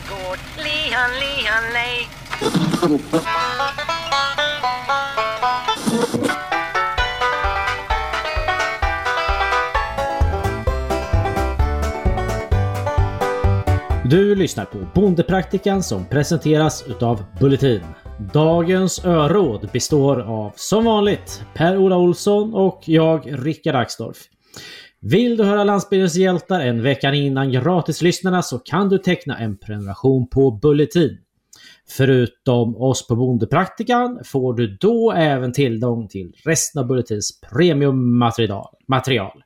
gård. Lihan, lihan, lej. Du lyssnar på Bondepraktikan som presenteras utav Bulletin. Dagens öråd består av som vanligt Per-Ola Olsson och jag Rickard Axdorff. Vill du höra Landsbygdens hjältar en vecka innan gratislyssnarna så kan du teckna en prenumeration på Bulletin. Förutom oss på Bondepraktikan får du då även tillgång till resten av Bulletins premiummaterial.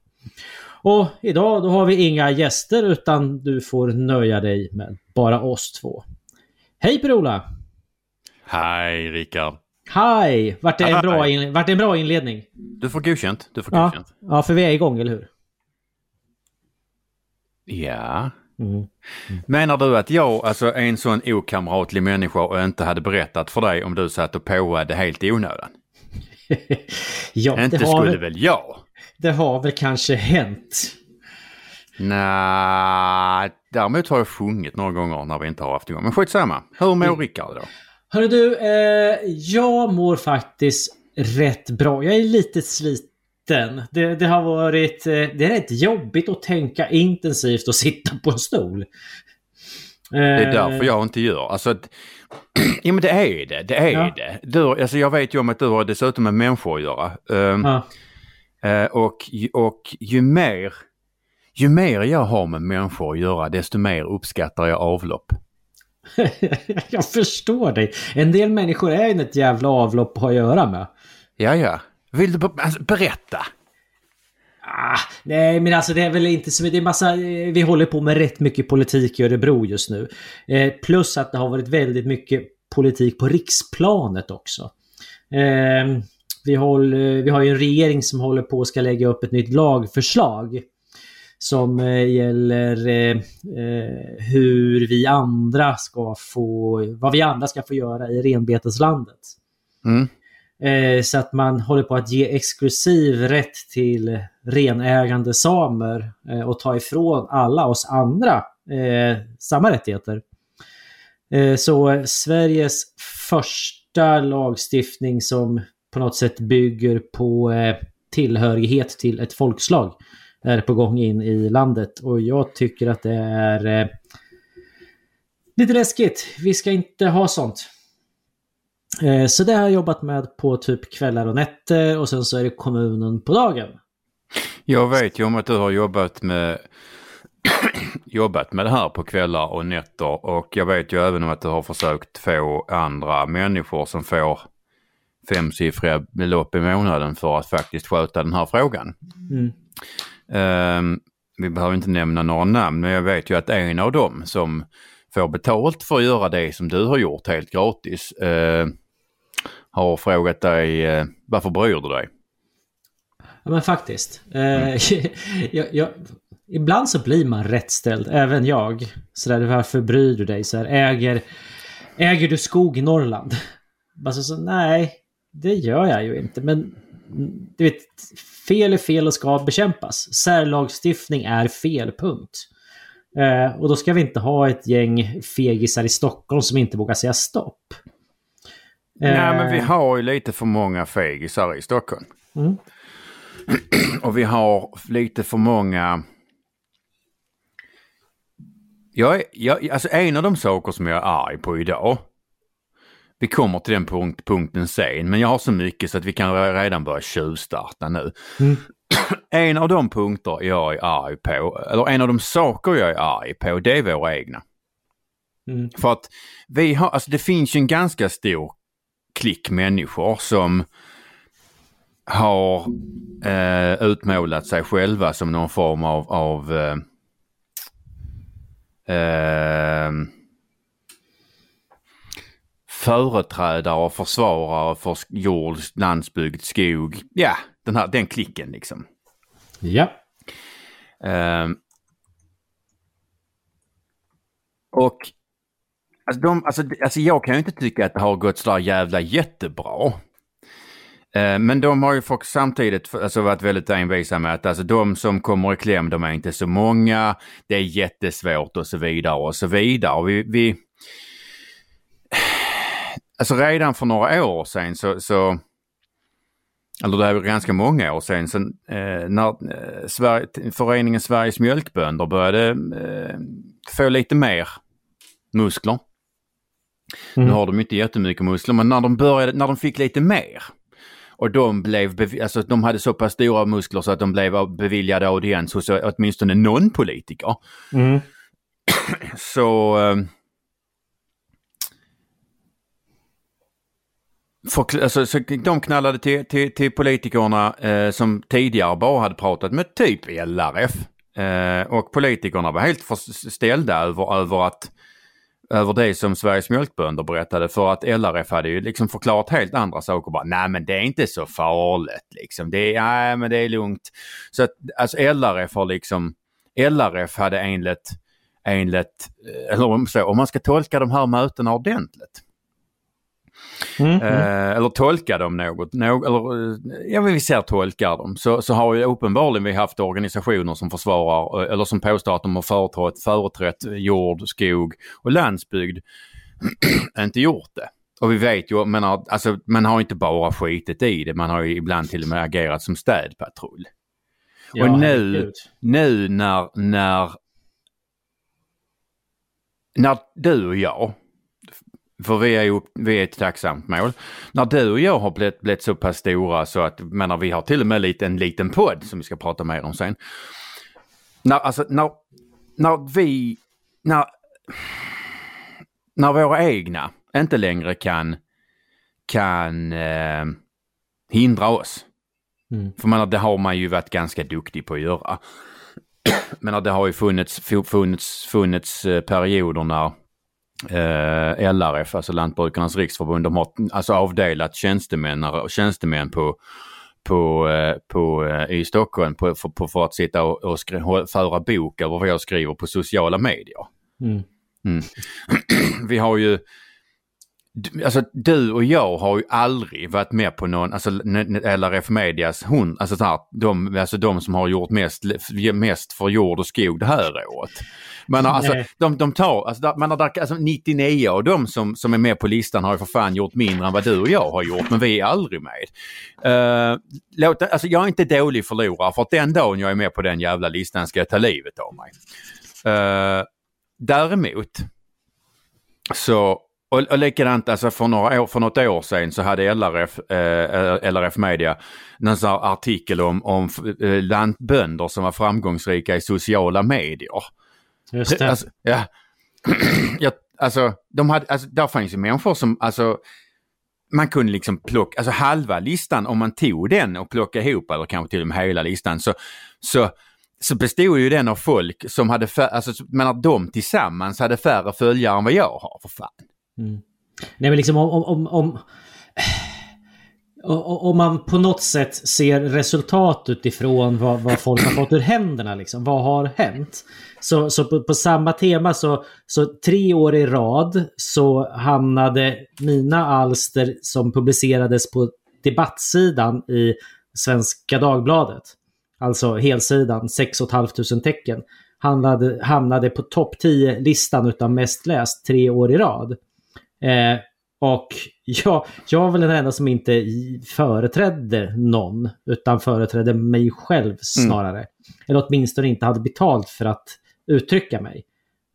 Och idag då har vi inga gäster utan du får nöja dig med bara oss två. Hej Per-Ola! Hej Rickard! Hej! Vart det en bra, in, vart det en bra inledning? Du får godkänt. Du får Ja, godkänt. ja, för vi är igång, eller hur? Ja. Mm. Menar du att jag, alltså en sån okamratlig människa och inte hade berättat för dig om du satt och påade helt i onödan? ja, inte det har, skulle väl, väl jag? det har väl kanske hänt. Nej, däremot har jag sjungit några gånger när vi inte har haft igång. Men skitsamma. Hur mår Rickard då? Hörru du, eh, jag mår faktiskt rätt bra. Jag är lite sliten. Det, det har varit... Eh, det är rätt jobbigt att tänka intensivt och sitta på en stol. Det är därför jag inte gör. Alltså, att- ja men det är det, det är Ja. det. Du, alltså, jag vet ju om att du har dessutom med människor att göra. Ehm, Ja. Eh, och, och ju mer ju mer jag har med människor att göra desto mer uppskattar jag avlopp. jag förstår dig. En del människor är ju ett jävla avlopp att ha att göra med. Ja, ja. Vill du alltså, berätta? Ah, nej, men alltså det är väl inte så... Det är massa... Vi håller på med rätt mycket politik i Örebro just nu. Eh, plus att det har varit väldigt mycket politik på riksplanet också. Eh, vi, håller, vi har ju en regering som håller på att ska lägga upp ett nytt lagförslag. Som eh, gäller eh, eh, hur vi andra ska få... Vad vi andra ska få göra i renbeteslandet. Mm. Eh, så att man håller på att ge exklusiv rätt till renägande samer eh, och ta ifrån alla oss andra eh, samma rättigheter. Eh, så Sveriges första lagstiftning som på något sätt bygger på eh, tillhörighet till ett folkslag är på gång in i landet och jag tycker att det är eh, lite läskigt. Vi ska inte ha sånt. Eh, Så det har jag jobbat med på typ kvällar och nätter och sen så är det kommunen på dagen. Jag vet ju om att du har jobbat med jobbat med det här på kvällar och nätter och jag vet ju även om att du har försökt få andra människor som får femsiffriga belopp i månaden för att faktiskt sköta den här frågan. Mm. Ehm, vi behöver inte nämna några namn, men jag vet ju att en av dem som får betalt för att göra det som du har gjort helt gratis eh, har frågat dig eh, varför bryr du dig? Ja men faktiskt. Eh, jag, jag, ibland så blir man rättställd, även jag. Så där, varför bryr du dig? Så här, äger, äger du skog i Norrland? Alltså, så, nej, det gör jag ju inte. Men du vet, fel är fel och ska bekämpas. Särlagstiftning är fel, punkt. Eh, och då ska vi inte ha ett gäng fegisar i Stockholm som inte vågar säga stopp. Nej, men vi Eh, har ju lite för många fegisar i Stockholm. Mm. Och vi har lite för många... Jag, är- jag, alltså en av de saker som jag är arg på idag. Vi kommer till den punkt, punkten sen, men jag har så mycket så att vi kan redan börja tjuvstarta nu. Mm. En av de punkter jag är arg på, eller en av de saker jag är arg på, det är våra egna. Mm. För att vi har, alltså det finns ju en ganska stor klick människor som har eh, utmålat sig själva som någon form av, av eh, eh, företrädare och försvarare för jord, landsbygd, skog. Ja, den, här, den klicken liksom. Ja. Ehm. och alltså, de, alltså, alltså jag kan ju inte tycka att det har gått sådär jävla jättebra. Eh, men de har ju fått samtidigt alltså, varit väldigt envisa med att alltså, de som kommer i kläm, de är inte så många, det är jättesvårt och så vidare och så vidare. Och vi, vi... Alltså redan för några år sedan så, så eller det är ganska många år sedan, sen, eh, när eh, Sverige, föreningen Sveriges mjölkbönder började eh, få lite mer muskler. Mm. Nu har de inte jättemycket muskler, men när de, började, när de fick lite mer och de blev, alltså de hade så pass stora muskler så att de blev beviljade audiens hos åtminstone någon politiker. Mm. så för, alltså, så de knallade till, till, till politikerna eh, som tidigare bara hade pratat med typ LRF. Eh, och politikerna var helt ställda över, över, att, över det som Sveriges mjölkbönder berättade för att LRF hade ju liksom förklarat helt andra saker. Bara, nej men det är inte så farligt liksom. Det är, nej men det är lugnt. Så att alltså LRF har liksom, LRF hade enligt, enligt eh, eller om, så, om man ska tolka de här mötena ordentligt Mm, mm. Eh, eller tolka dem något. Nå, eller, eh, ja, vi ser tolkar dem. Så, så har ju uppenbarligen vi haft organisationer som försvarar eh, eller som påstår att de har företrätt, företrätt jord, skog och landsbygd. inte gjort det. Och vi vet ju, men alltså, man har inte bara skitit i det, man har ju ibland till och med agerat som städpatrull. Ja, och nu, nu när, när, när du och jag för vi är ju vi är ett tacksamt mål. När du och jag har blivit, blivit så pass stora så att, menar vi har till och med lite, en liten podd som vi ska prata mer om sen. När, alltså, när, när vi, när, när våra egna inte längre kan, kan eh, hindra oss. Mm. För menar, det har man ju varit ganska duktig på att göra. Men det har ju funnits, funnits, funnits eh, perioder när eh, LRF, alltså Lantbrukarnas riksförbund, de har alltså avdelat tjänstemän, tjänstemän på på, eh, på, eh, i Stockholm på, på, för att sitta och, och skri, föra bok över vad jag skriver på sociala medier. Mm. Mm. Vi har ju Alltså du och jag har ju aldrig varit med på någon, alltså LRF Medias hon, alltså, så här, de, alltså de som har gjort mest, mest för jord och skog det här året. Men alltså, de, de tar, alltså, man har, alltså 99 av de som, som är med på listan har ju för fan gjort mindre än vad du och jag har gjort, men vi är aldrig med. Uh, låt, alltså, jag är inte dålig förlorare för att den dagen jag är med på den jävla listan ska jag ta livet av mig. Uh, däremot så och, och likadant, alltså för, några år, för något år sedan så hade LRF, eh, LRF Media en sån artikel om, om eh, lantbönder som var framgångsrika i sociala medier. Just det. Alltså, ja, ja, alltså, de hade, alltså, där fanns ju människor som, alltså, man kunde liksom plocka, alltså halva listan, om man tog den och plockade ihop, eller kanske till och med hela listan, så, så, så bestod ju den av folk som hade, alltså, men att de tillsammans hade färre följare än vad jag har, för fan. Mm. Nej men liksom om, om, om, om, om man på något sätt ser resultat utifrån vad, vad folk har fått ur händerna, liksom, vad har hänt? Så, så på, på, samma tema så, så tre år i rad så hamnade mina alster som publicerades på debattsidan i Svenska Dagbladet, alltså helsidan, 6 500 tecken, hamnade, hamnade på topp 10-listan utan mest läst tre år i rad. Eh, och jag, jag var väl den enda som inte företrädde någon, utan företrädde mig själv mm. snarare. Mm. Eller åtminstone inte hade betalt för att uttrycka mig.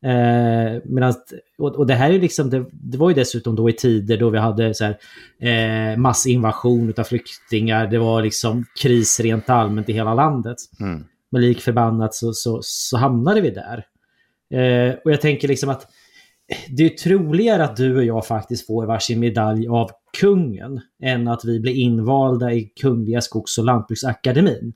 Eh, medans, och, och, det här är liksom, det, det, var ju dessutom då i tider då vi hade så här, eh, massinvasion av flyktingar. Det var liksom kris rent allmänt i hela landet. Mm. Men lik förbannat så, så, så hamnade vi där. Eh, och jag tänker liksom att det är troligare att du och jag faktiskt får varsin medalj av kungen än att vi blir invalda i Kungliga Skogs och Lantbruksakademin.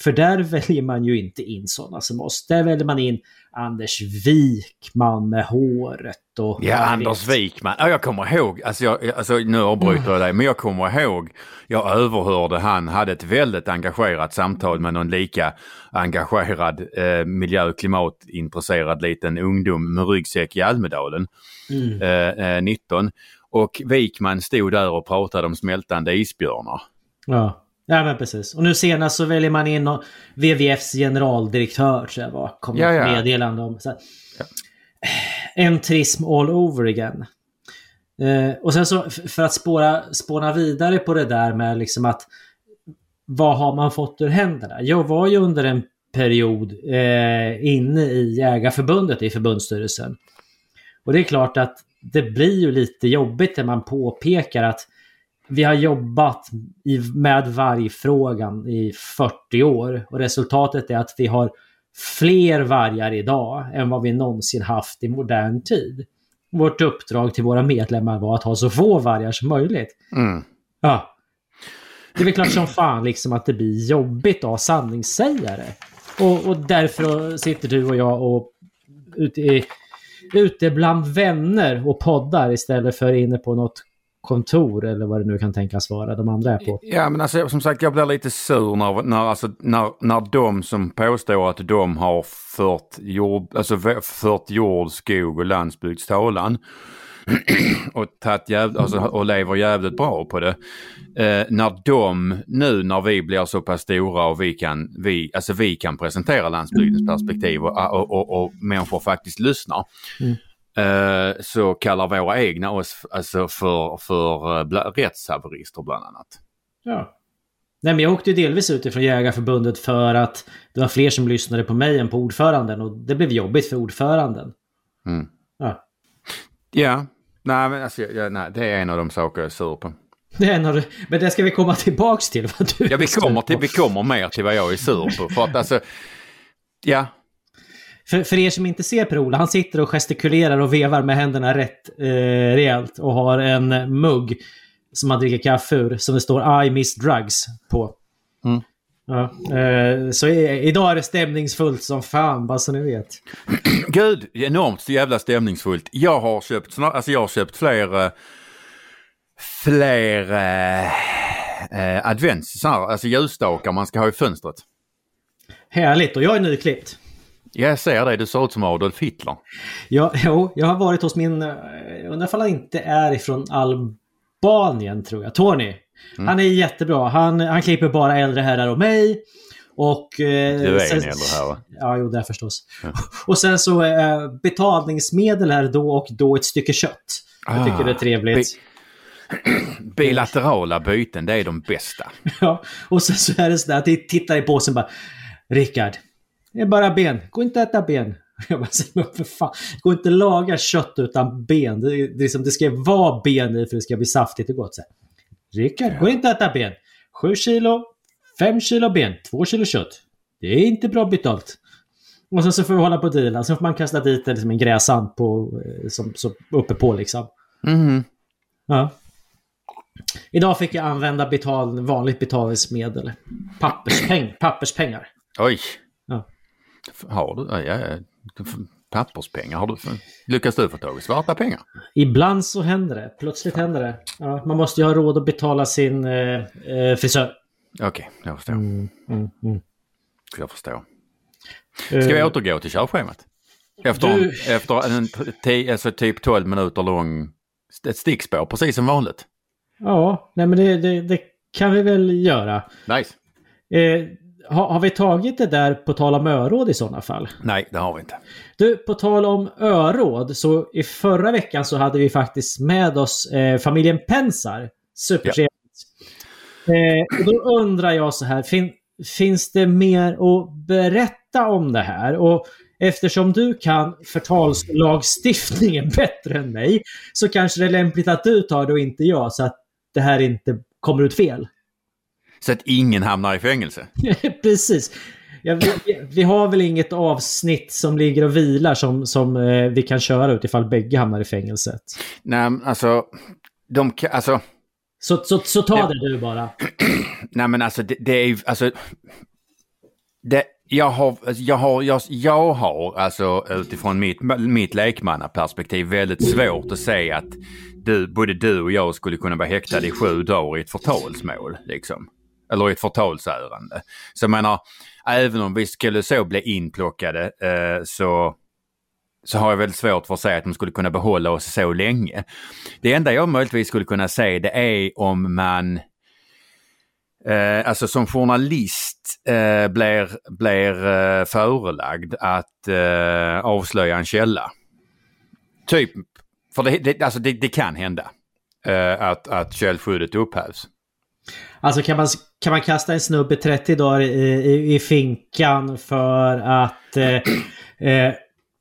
För där väljer man ju inte in sådana som oss. Där väljer man in Anders Wikman med håret och... Ja, Anders Wikman. Ja, jag kommer ihåg, alltså, jag, alltså nu avbryter jag dig, men jag kommer ihåg, jag överhörde han hade ett väldigt engagerat samtal med någon lika engagerad eh, miljö och klimatintresserad liten ungdom med ryggsäck i Almedalen, mm. eh, 19. Eh, och Wikman stod där och pratade om smältande isbjörnar. Ja. Ja men precis. Och nu senast så väljer man in WWFs generaldirektör tror jag var. Kom Ja, ja, ja. meddelande om. Så här. Entrism all over again. Eh, och sen så för att spåra, spåna vidare på det där med liksom att vad har man fått ur händerna? Jag var ju under en period eh, inne i Jägarförbundet i förbundsstyrelsen. Och det är klart att det blir ju lite jobbigt när man påpekar att vi har jobbat i, med vargfrågan i 40 år och resultatet är att vi har fler vargar idag än vad vi någonsin haft i modern tid. Vårt uppdrag till våra medlemmar var att ha så få vargar som möjligt. Mm. Ja. Det är väl klart som fan liksom att det blir jobbigt att ha sanningssägare. Och, och därför sitter du och jag och ute, ute bland vänner och poddar istället för inne på något kontor eller vad det nu kan tänkas vara de andra är på. Ja men alltså som sagt jag blir lite sur när, när, alltså, när, när de som påstår att de har fört jord, alltså, fört jord, skog och landsbygdstalan och, tagit jäv, alltså, och lever jävligt bra på det. Eh, när de nu när vi blir så pass stora och vi kan, vi, alltså, vi kan presentera landsbygdens perspektiv och, och, och, och människor faktiskt lyssnar. Eh, så kallar våra egna oss alltså, för, för eh, bla, rättshaverister bland annat. Ja. Nej, men jag åkte ju delvis utifrån Jägarförbundet för att det var fler som lyssnade på mig än på ordföranden och det blev jobbigt för ordföranden. Mm. Ja. Ja, nej men alltså, ja, nej, det är en av de saker jag är sur på. Det är en av de- Men det ska vi komma tillbaks till. Vad du Ja, vi kommer, till, vi kommer mer till vad jag är sur på. För att alltså, ja, För, för er som inte ser Per-Ola, han sitter och gestikulerar och vevar med händerna rätt eh, rejält och har en mugg som han dricker kaffe ur som det står I miss drugs på. Mm. Ja, eh, så i, idag är det stämningsfullt som fan, bara så ni vet. gud, enormt jävla stämningsfullt. Jag har köpt, snar- alltså jag har köpt fler, eh, fler eh, eh, advents, så här, alltså ljusstakar man ska ha i fönstret. Härligt, och jag är nyklippt. Jag ser det, du ser ut som Adolf Hitler. Ja, jo, jag har varit hos min, eh, undrar ifall han inte är ifrån Albanien tror jag, Tony. Mm. Han är jättebra, han, han klipper bara äldre herrar och mig. Och... eh, Du är sen- en äldre här va? Ja, jo, det är förstås. Och sen så eh, betalningsmedel här då och då ett stycke kött. Jag tycker Ah, det är trevligt. Bilaterala byten, det är de bästa. Ja, och sen så är det sådär att jag tittar i påsen bara Rickard, det är bara ben. Gå inte att äta ben. Jag bara men för fan. Gå inte att laga kött utan ben. Det, är- det, är liksom, det ska vara ben i för det ska bli saftigt och gott. Så. Rickard, gå inte att äta ben. 7 kilo, 5 kilo ben, 2 kilo kött. Det är inte bra betalt. Och sen så får vi hålla på deala. Sen får man kasta dit liksom en gräsand på, eh, som, som uppe på liksom. Mhm. Ja. Idag fick jag använda betal, vanligt betalningsmedel. Papperspeng, papperspengar. Oj. Har du? Ja, ja, Papperspengar, har du? Lyckas du få tag i svarta pengar? Ibland så händer det. Plötsligt händer det. Ja, man måste ju ha råd att betala sin eh, eh, frisör. Okej, jag förstår. Mm, mm, mm. Jag förstår. Ska vi Eh, återgå till körschemat? Efter, Du- efter en t- alltså typ 12 minuter lång ett stickspår, precis som vanligt. Ja, nej men det, det, det kan vi väl göra. Nice. Eh, har, har vi tagit det där på tal om öråd i sådana fall? Nej, det har vi inte. Du, på tal om öråd, så i förra veckan så hade vi faktiskt med oss eh, familjen Pensar. Supertrevligt. Eh, och då undrar jag så här, fin, finns det mer att berätta om det här? Och eftersom du kan förtalslagstiftningen bättre än mig så kanske det är lämpligt att du tar det och inte jag så att det här inte kommer ut fel. Så att ingen hamnar i fängelse. Precis. Ja, vi, vi har väl inget avsnitt som ligger och vilar som, som eh, vi kan köra ut ifall bägge hamnar i fängelset. Nej, alltså, de kan, alltså, Så, så, så ta det du bara. nej men alltså det, det är ju, alltså, det, jag har, alltså, jag har, jag, jag har alltså utifrån mitt, mitt lekmannaperspektiv väldigt svårt att se att du, både du och jag skulle kunna vara häktade i sju dagar i ett förtalsmål. Liksom. Eller i ett förtalsärende. Så jag menar, även om vi skulle så bli inplockade eh, så, så har jag väldigt svårt för att säga att de skulle kunna behålla oss så länge. Det enda jag möjligtvis skulle kunna säga det är om man eh, alltså som journalist eh, blir, blir eh, förelagd att eh, avslöja en källa. Typ, för det, det, alltså det, det kan hända eh, att, att källskyddet upphävs. Alltså kan man, kan man kasta en snubbe 30 dagar i, i, i finkan för att eh, eh,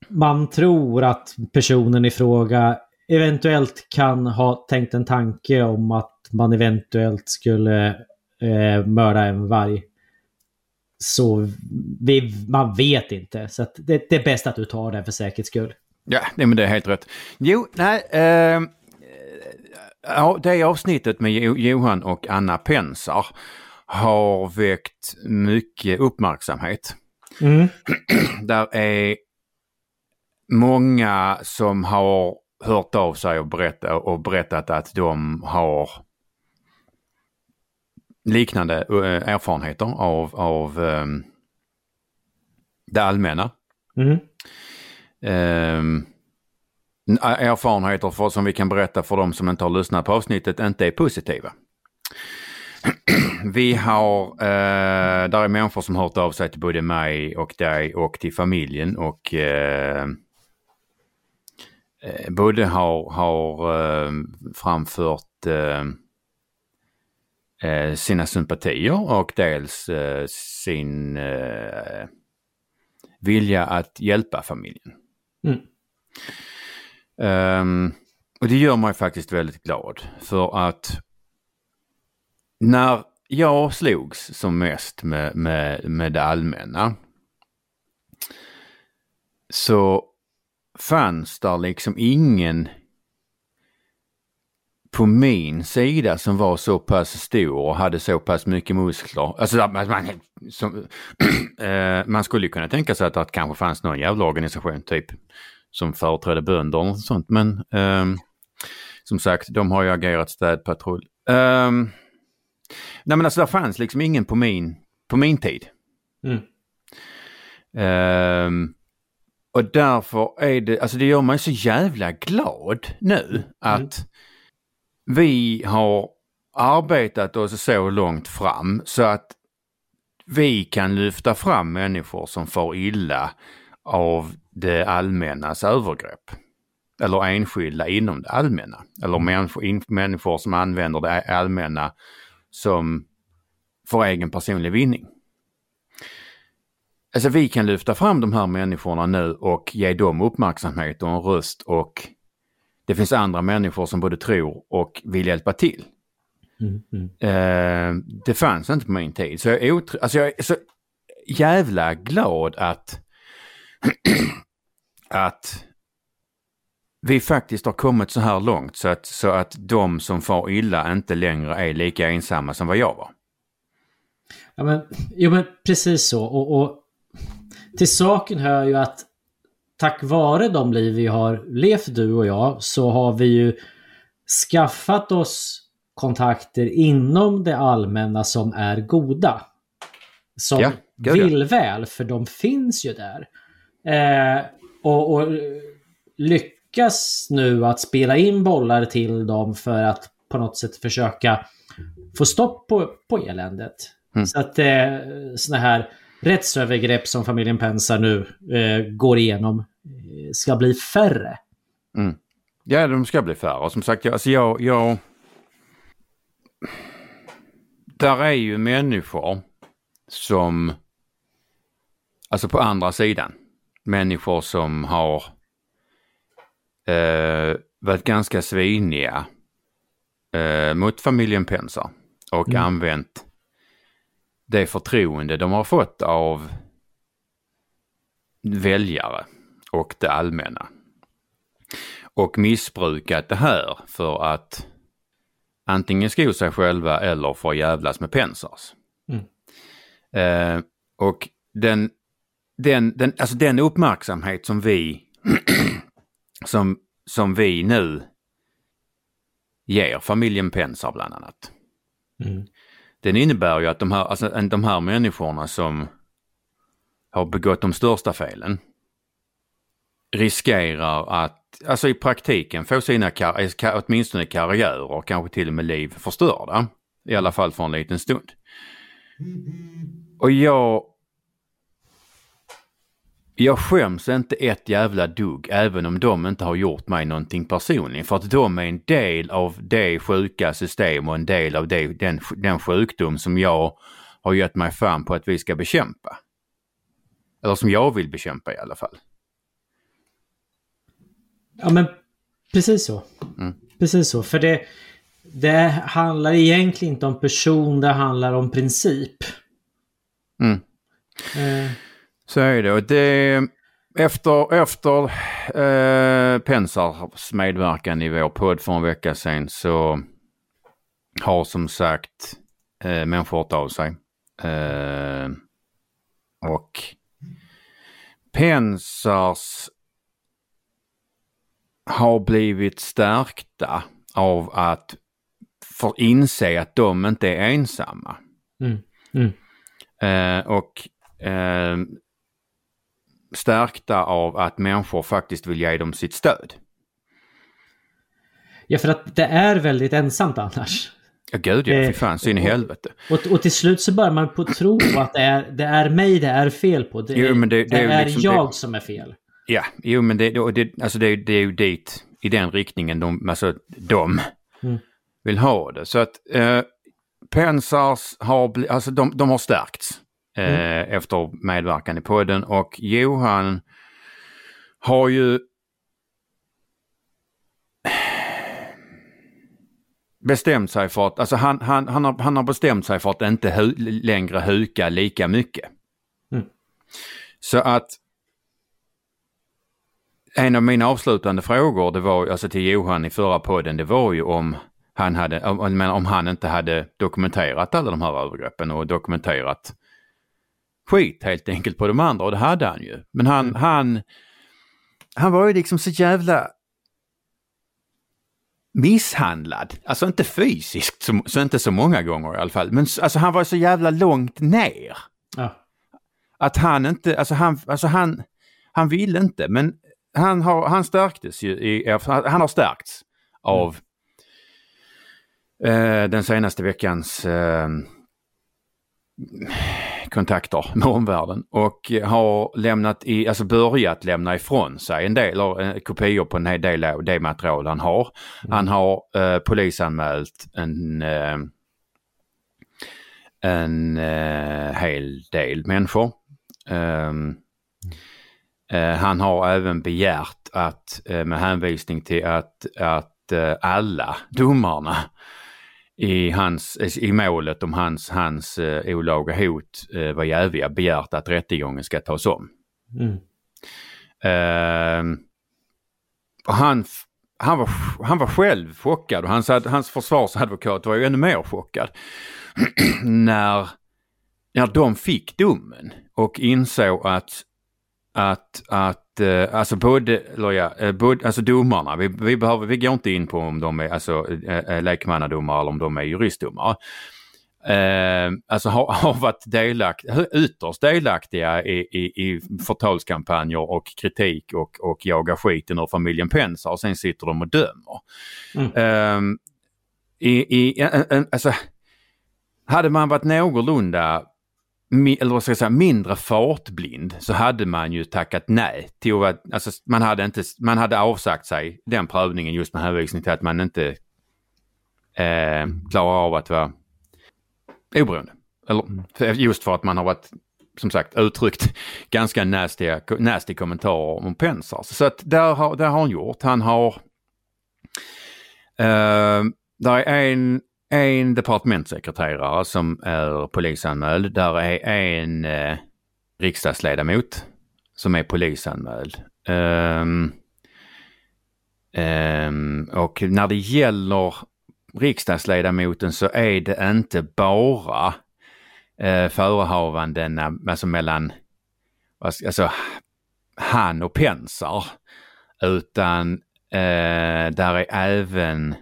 man tror att personen i fråga eventuellt kan ha tänkt en tanke om att man eventuellt skulle eh, mörda en varg. Så vi, man vet inte. Så det, det, är bäst att du tar det för säkerhets skull. Ja, nej, men det är helt rätt. Jo, nej. Ehm, Eh, det avsnittet med Johan och Anna Pensar har väckt mycket uppmärksamhet. Mm. Där är många som har hört av sig och, berätta, och berättat att de har liknande äh, erfarenheter av, av ähm, det allmänna. Mm. Ähm, erfarenheter för, som vi kan berätta för de som inte har lyssnat på avsnittet inte är positiva. Vi har, eh, där är människor som har hört av sig till både mig och dig och till familjen och eh, eh både har, har eh, framfört eh, eh, sina sympatier och dels eh, sin eh, vilja att hjälpa familjen. Mm. Um, och det gör mig faktiskt väldigt glad för att när jag slogs som mest med, med, med det allmänna så fanns där liksom ingen på min sida som var så pass stor och hade så pass mycket muskler. Alltså man, som, eh, man skulle kunna tänka sig att det kanske fanns någon jävla organisation typ som företrädde bönder och sånt. Men um, som sagt, de har ju agerat städpatrull. Um, nej men alltså det fanns liksom ingen på min, på min tid. Mm. Um, och därför är det, alltså det gör mig så jävla glad nu att mm. vi har arbetat oss så långt fram så att vi kan lyfta fram människor som får illa av det allmännas övergrepp. Eller enskilda inom det allmänna. Eller människor, människor som använder det allmänna som för egen personlig vinning. Alltså vi kan lyfta fram de här människorna nu och ge dem uppmärksamhet och en röst och det finns andra människor som både tror och vill hjälpa till. Mm, mm. Eh, det fanns inte på min tid. Så jag är, alltså jag är så jävla glad att att vi faktiskt har kommit så här långt så att, så att de som far illa inte längre är lika ensamma som vad jag var. Ja, men, jo, men precis så. Och, och till saken hör ju att tack vare de liv vi har levt du och jag så har vi ju skaffat oss kontakter inom det allmänna som är goda. Som ja, vill väl, för de finns ju där. Eh, och, och, lyckas nu att spela in bollar till dem för att på något sätt försöka få stopp på, på eländet. Mm. Så att eh, sådana här rättsövergrepp som familjen Pensar nu eh, går igenom eh, ska bli färre. Mm. Ja, de ska bli färre. Och som sagt, jag, alltså jag, jag... Där är ju människor som... Alltså på andra sidan människor som har eh, varit ganska sviniga eh, mot familjen Pensa och mm. använt det förtroende de har fått av väljare och det allmänna. Och missbrukat det här för att antingen sko sig själva eller för att jävlas med Pensars. Mm. Eh, och den den, den, alltså den uppmärksamhet som vi, som, som vi nu ger familjen Pensar bland annat. Mm. Den innebär ju att de här, alltså, de här människorna som har begått de största felen riskerar att, alltså i praktiken få sina, åtminstone karriärer och kanske till och med liv förstörda. I alla fall för en liten stund. Och jag... Jag skäms inte ett jävla dugg även om de inte har gjort mig någonting personligen. För att de är en del av det sjuka system och en del av det, den, den sjukdom som jag har gett mig fan på att vi ska bekämpa. Eller som jag vill bekämpa i alla fall. Ja men precis så. Mm. Precis så. För det, det handlar egentligen inte om person, det handlar om princip. Mm. Eh, Så är det. Och det efter efter eh, Pensars medverkan i vår podd för en vecka sedan så har som sagt eh, människor hört av sig. Eh, och Pensars har blivit stärkta av att få inse att de inte är ensamma. mm, mm, Eh, och eh, stärkta av att människor faktiskt vill ge dem sitt stöd. Ja, för att det är väldigt ensamt annars. Ja gud ja, Eh, fy fan, så in i helvete. Och, och till slut så börjar man på tro att det är, det är mig det är fel på. Det, Jo, men det- det är är liksom jag det- som är fel. Ja, jo men det, det, alltså det, det är ju dit, i den riktningen de, alltså, de Mm. vill ha det. Så att eh, Pensars har, alltså de, de har stärkts eh, efter medverkan i podden och Johan har ju bestämt sig för att, alltså han, han, han, har, han har bestämt sig för att inte hu, längre huka lika mycket. Mm. Så att en av mina avslutande frågor det var alltså till Johan i förra podden, det var ju om han, hade, om, om han inte hade dokumenterat alla de här övergreppen och dokumenterat skit helt enkelt på de andra och det hade han ju. Men han, han, han var ju liksom så jävla misshandlad. Alltså inte fysiskt, så, så inte så många gånger i alla fall. Men alltså han var så jävla långt ner. Ja. Att han inte, alltså han, alltså han, han ville inte men han, har, han stärktes ju, i, han har stärkts av eh, den senaste veckans eh, kontakter med omvärlden och har lämnat i, alltså börjat lämna ifrån sig en del, eh, kopior på en hel del av det material han har. Han har eh, polisanmält en, eh, en eh, hel del människor. Ehm, eh, han har även begärt att eh, med hänvisning till att, att eh, alla domarna i, hans, i målet om hans, hans eh, olaga hot eh, var jäviga begärt att rättegången ska tas om. Mm. Och han, han, var, han var själv chockad och hans, hans försvarsadvokat var ju ännu mer chockad. när, när de fick domen och insåg att, att, att eh, alltså både, eller ja, eh, både, alltså domarna, vi, vi, behöver, vi går inte in på om de är alltså, eh, eh, lekmannadomare eller om de är juristdomare. Eh, alltså har, har varit delakt, ytterst delaktiga i, i, i förtalskampanjer och kritik och, och jagar skiten ur familjen Pensar och sen sitter de och dömer. Mm. Eh, i, i, en, en, alltså, hade man varit någorlunda eller vad ska jag säga, mindre fartblind så hade man ju tackat nej till att, alltså man hade inte, man hade avsagt sig den prövningen just med hänvisning till att man inte eh, klarar av att vara oberoende. Eller just för att man har varit, som sagt, uttryckt ganska nasty, nasty kommentarer om Pensar. Så att där har, där har han gjort. Han har, eh, där är en, en departementssekreterare som är polisanmäld. Där är en eh, riksdagsledamot som är polisanmäld. Um, um, och när det gäller riksdagsledamoten så är det inte bara eh, förehavanden alltså mellan alltså, han och Pensar. Utan eh, där är även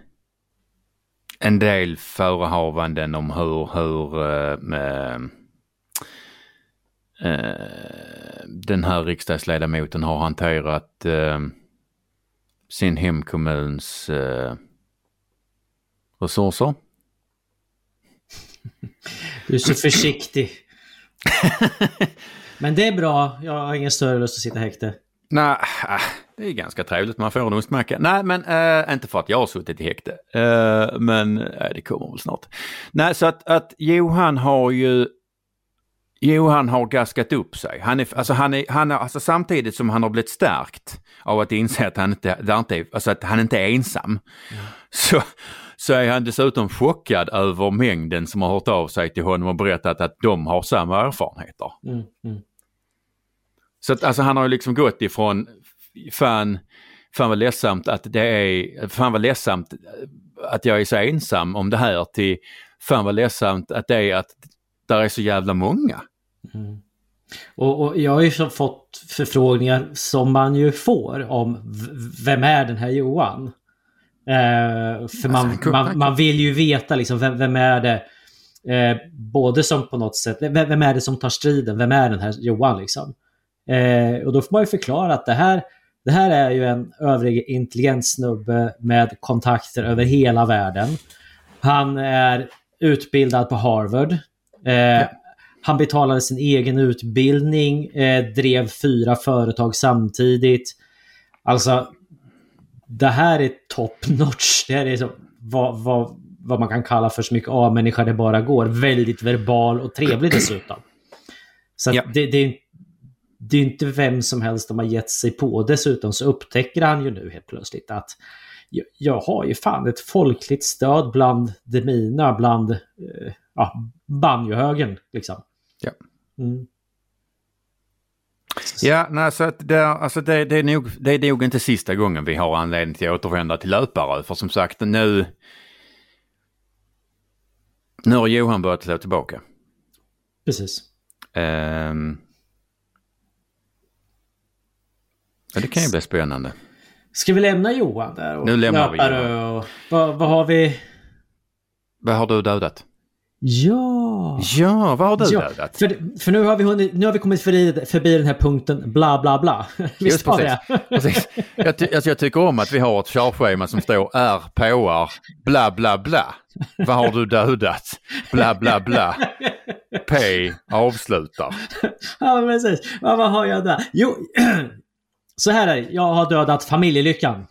en del förehavanden om hur, hur eh, eh, den här riksdagsledamoten har hanterat eh, sin hemkommuns resurser. Du är så försiktig. Men det är bra. Jag har ingen större lust att sitta häkte. Nej, äh, det är ganska trevligt. Man får en ostmacka. Nej, men äh, inte för att jag har suttit i häkte. Äh, men äh, det kommer väl snart. Nej, så att, att Johan har ju Johan har gaskat upp sig. Han är, alltså han är, han är, alltså samtidigt som han har blivit stärkt av att inse att han inte, inte alltså att han inte är ensam. Mm. Så, så är han dessutom chockad över mängden som har hört av sig till honom och berättat att de har samma erfarenheter. Mm. Mm. Så att alltså han har ju liksom gått ifrån fan, fan vad ledsamt att det är, fan vad ledsamt att jag är så ensam om det här till fan vad ledsamt att det är att där är så jävla många. Mm. Och, och, jag har ju fått förfrågningar som man ju får om vem är den här Johan? Eh, för man, man, man, vill ju veta liksom vem, vem är det? Eh, både som på något sätt, vem, vem, är det som tar striden? Vem är den här Johan liksom? Eh, och då får man ju förklara att det här, det här är ju en övrig intelligent snubbe med kontakter över hela världen. Han är utbildad på Harvard. Eh, han betalade sin egen utbildning, eh, drev fyra företag samtidigt. Alltså, det här är top notch. Det här är så, vad, vad, vad man kan kalla för så mycket A-människa det bara går. Väldigt verbal och trevlig dessutom. Så ja. det, det, det är inte vem som helst de har gett sig på. Dessutom så upptäcker han ju nu helt plötsligt att jag, har ju fan ett folkligt stöd bland de mina, bland eh, ja, banjohögen liksom. Ja. Mm. Ja, nej, så att det, alltså det, det, är nog, det är nog inte sista gången vi har anledning till att återvända till löpare. För som sagt nu... Nu har Johan börjat slå tillbaka. Precis. Um, ja, det kan ju bli spännande. Ska vi lämna Johan där? Och nu lämnar vi Johan. Och, vad, vad har vi? Vad har du dödat? Ja! Ja, vad har du ja, dödat? För, för nu, har vi hunnit, nu har vi kommit förbi, förbi den här punkten bla bla bla. Visst var det? precis. Jag, ty, alltså, jag tycker om att vi har ett körschema som står R påar bla bla bla. Vad har du dödat? Bla bla bla. P avslutar. Ja, precis. Ja, vad har jag där? Jo, så här är det. Jag har dödat familjelyckan.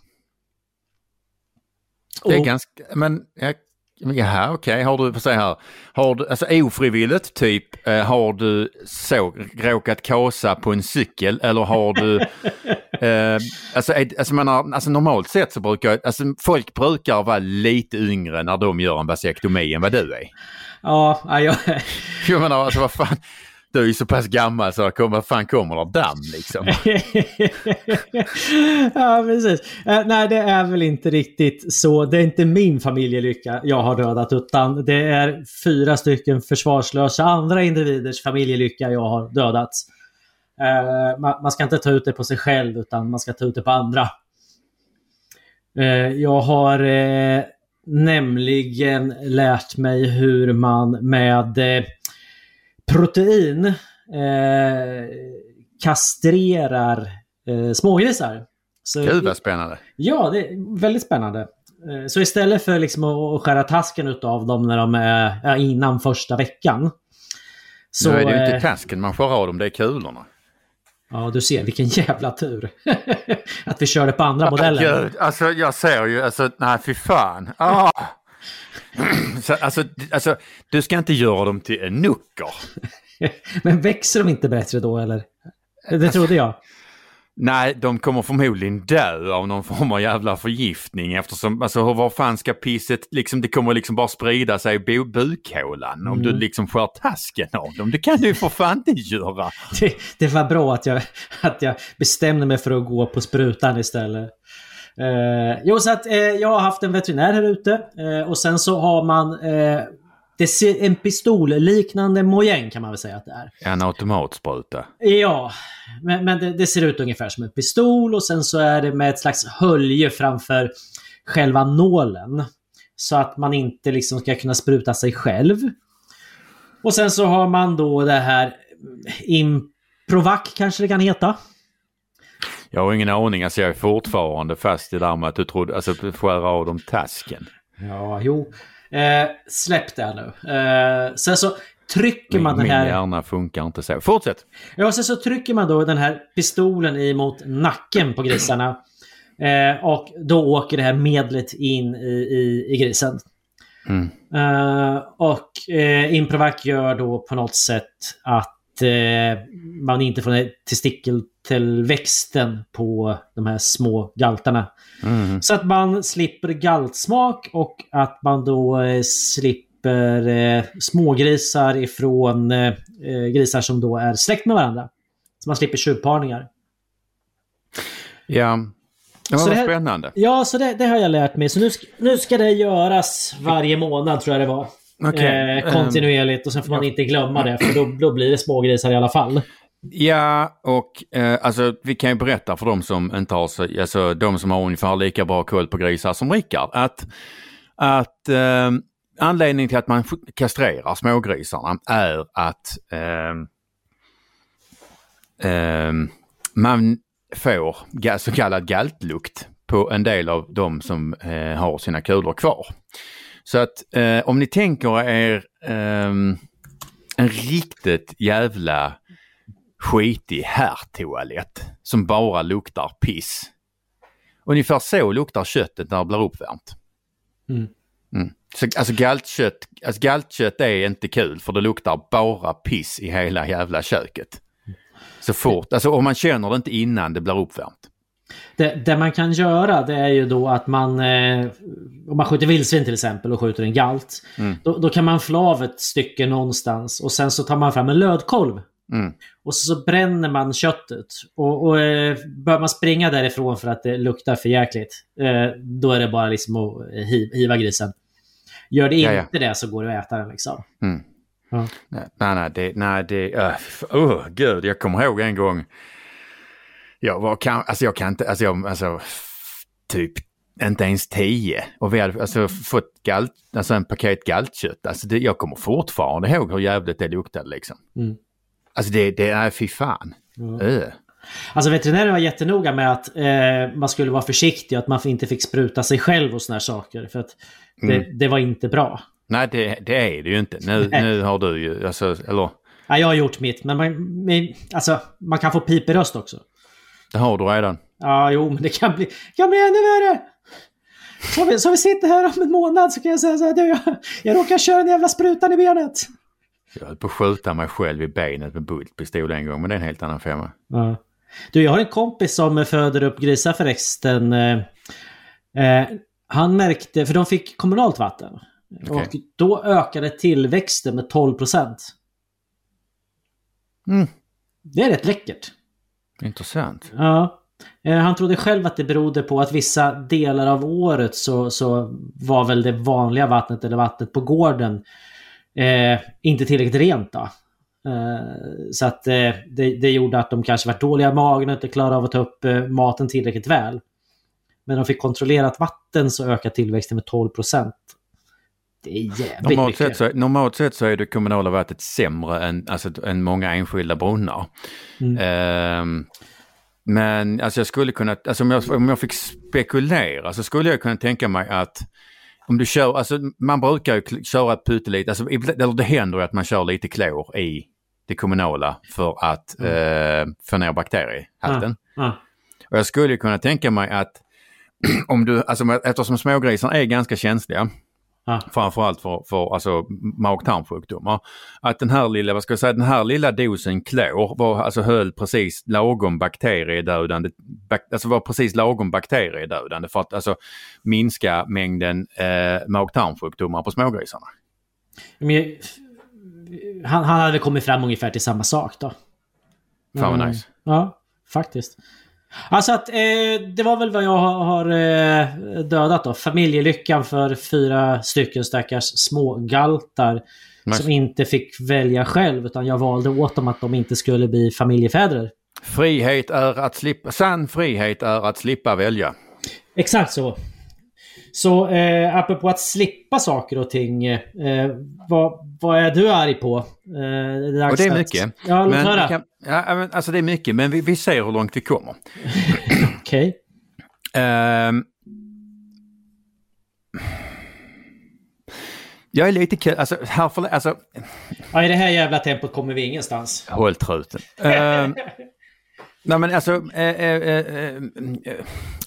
Det är Och, ganska, men jag Jaha, okej. Okay. Har du, säg här, har du, alltså ofrivilligt typ, eh, har du så råkat kasa på en cykel eller har du, eh, alltså, alltså, menar, alltså normalt sett så brukar, alltså folk brukar vara lite yngre när de gör en vasektomi än vad du är. Ja, jag... jag menar, alltså vad fan, du är ju så pass gammal så kom, vad fan kommer det damm liksom? ja, precis. Uh, nej, det är väl inte riktigt så. Det är inte min familjelycka jag har dödat utan det är fyra stycken försvarslösa andra individers familjelycka jag har dödat. Uh, eh, man, man, ska inte ta ut det på sig själv utan man ska ta ut det på andra. Uh, jag har nämligen lärt mig hur man med protein eh, kastrerar eh, smågrisar. Gud vad spännande! Ja, det är väldigt spännande. Eh, så istället för liksom att skära tasken av dem när de är innan första veckan. Så, nu är det ju inte eh, tasken man skär av dem, det är kulorna. Ja, du ser vilken jävla tur. att vi körde på andra modeller. Gud, alltså jag ser ju, alltså nej fy fan. Ah. Så, alltså, alltså, du ska inte göra dem till en nucker. Men växer de inte bättre då eller? Det trodde jag. Nej, de kommer förmodligen dö av någon form av jävla förgiftning eftersom, alltså var fan ska pisset, liksom det kommer liksom bara sprida sig i bukhålan mm. om du mm. liksom skär tasken av dem. Det kan du ju för fan inte göra. Det, det var bra att jag, att jag bestämde mig för att gå på sprutan istället. Eh, jo, så att eh, jag har haft en veterinär här ute eh, och sen så har man eh, det ser en pistolliknande mojäng kan man väl säga att det är. En automatspruta. Ja, men, men det, det, ser ut ungefär som en pistol och sen så är det med ett slags hölje framför själva nålen. Så att man inte liksom ska kunna spruta sig själv. Och sen så har man då det här Improvac kanske det kan heta. Jag har ingen aning, alltså jag är fortfarande fast i det där med att du trodde, alltså skära av dem tasken. Ja, jo. Eh, släpp det nu. Eh, sen så trycker Min, man den min här... hjärna funkar inte så. Fortsätt! Ja, sen så trycker man då den här pistolen emot nacken på grisarna. Eh, och då åker det här medlet in i, i, i grisen. Mm. Eh, och eh, Improvac gör då på något sätt att man inte får testikeltillväxten på de här små galtarna. Mm. Så att man slipper galtsmak och att man då eh, slipper eh, smågrisar ifrån eh, eh, grisar som då är släkt med varandra. Så man slipper tjuvparningar. Ja, det Så var det här- spännande. Ja, så det, det har jag lärt mig. Så nu, nu ska det göras varje månad tror jag det var. Okej, Eh, kontinuerligt och sen får man inte glömma det för då, då blir det smågrisar i alla fall. Ja, och eh, alltså vi kan ju berätta för de som inte har så, alltså de som har ungefär lika bra koll på grisar som Rickard, att, att eh, anledningen till att man kastrerar smågrisarna är att eh, eh, man får så kallad galtlukt på en del av de som eh, har sina kulor kvar. Så att eh, om ni tänker er ehm, en riktigt jävla skitig herrtoalett som bara luktar piss. Ungefär så luktar köttet när det blir uppvärmt. Mm. Mm. Så, alltså, galtkött, alltså galtkött är inte kul för det luktar bara piss i hela jävla köket. Så fort, alltså om man känner det inte innan det blir uppvärmt. Det, det man kan göra det är ju då att man... Eh, om man skjuter vildsvin till exempel och skjuter en galt. Mm. Då, då kan man flå av ett stycke någonstans och sen så tar man fram en lödkolv. Mm. Och så, så bränner man köttet. Och, och eh, bör man springa därifrån för att det luktar för jäkligt. Eh, då är det bara liksom att hi, hiva grisen. Gör det Ja, inte det så går det att äta den liksom. Mm. Ja. Nej, nej, det, nej, det, uh, oh, gud, jag kommer ihåg en gång. Jag var, kan, alltså jag kan inte, alltså jag, alltså typ inte ens tio. Och vi hade alltså fått galt, alltså en paket galtkött. Alltså det, jag kommer fortfarande ihåg hur jävligt det luktade liksom. Mm. Alltså det, det är fy fan. Ja. Öh. Alltså veterinären var jättenoga med att eh, man skulle vara försiktig och att man inte fick spruta sig själv och såna här saker. För att det, Mm. det var inte bra. Nej, det, det är det ju inte. Nu, nu har du ju, alltså, eller Ja, jag har gjort mitt, men man, alltså, man kan få piperöst också. Det har du redan. Ja, jo, men det kan bli, kan bli ännu värre. Så vi, så vi sitter här om en månad så kan jag säga så här, du, jag, jag råkar köra en jävla sprutan i benet. Jag höll på att skjuta mig själv i benet med bultpistol en gång, men det är en helt annan femma. Ja. Du, jag har en kompis som föder upp grisar förresten. Eh, eh, han märkte, för de fick kommunalt vatten. Okej. Och då ökade tillväxten med 12 procent. Mm. Det är rätt läckert. Intressant. Ja. Eh, han trodde själv att det berodde på att vissa delar av året så, så var väl det vanliga vattnet eller vattnet på gården eh, inte tillräckligt rent. Då. Eh, så att eh, det, det gjorde att de kanske var dåliga i magen och inte klarade av att ta upp eh, maten tillräckligt väl. Men de fick kontrollerat vatten så ökade tillväxten med 12 procent. Det är jävligt Normalt mycket. sett, så, normalt sett så är det kommunala vattnet sämre än, alltså, än många enskilda brunnar. Mm. Ehm, men alltså jag skulle kunna, alltså om jag, om jag fick spekulera så skulle jag kunna tänka mig att om du kör, alltså man brukar ju köra pyttelite, alltså, eller det händer ju att man kör lite klor i det kommunala för att eh, få ner bakteriehalten. Ja. Och jag skulle kunna tänka mig att om du, alltså eftersom smågrisarna är ganska känsliga, Ja. framförallt för, för alltså, mag-tarmsjukdomar, att den här lilla, vad ska jag säga, den här lilla dosen klor var, alltså höll precis lagom bakteriedödande, bak, alltså var precis lagom bakteriedödande för att alltså minska mängden eh, mag-tarmsjukdomar på smågrisarna. Men, han, han hade kommit fram ungefär till samma sak då. Fan vad Mm. nice. Ja, faktiskt. Alltså att eh, det var väl vad jag har, har eh, dödat då. Familjelyckan för fyra stycken stackars smågaltar. Nice. Som inte fick välja själv utan jag valde åt dem att de inte skulle bli familjefäder. Frihet är att slippa, sann frihet är att slippa välja. Exakt så. Så eh, apropå att slippa saker och ting. Eh, vad, vad är du arg på? Eh, det Och det är att- mycket. Ja, låt höra. kan, ja, men, alltså det är mycket, men vi, vi ser hur långt vi kommer. Okej. Ehm. Jag är lite kul, alltså, här för, alltså, Ja, I det här jävla tempot kommer vi ingenstans. håll truten. uh, nej men alltså, uh, uh,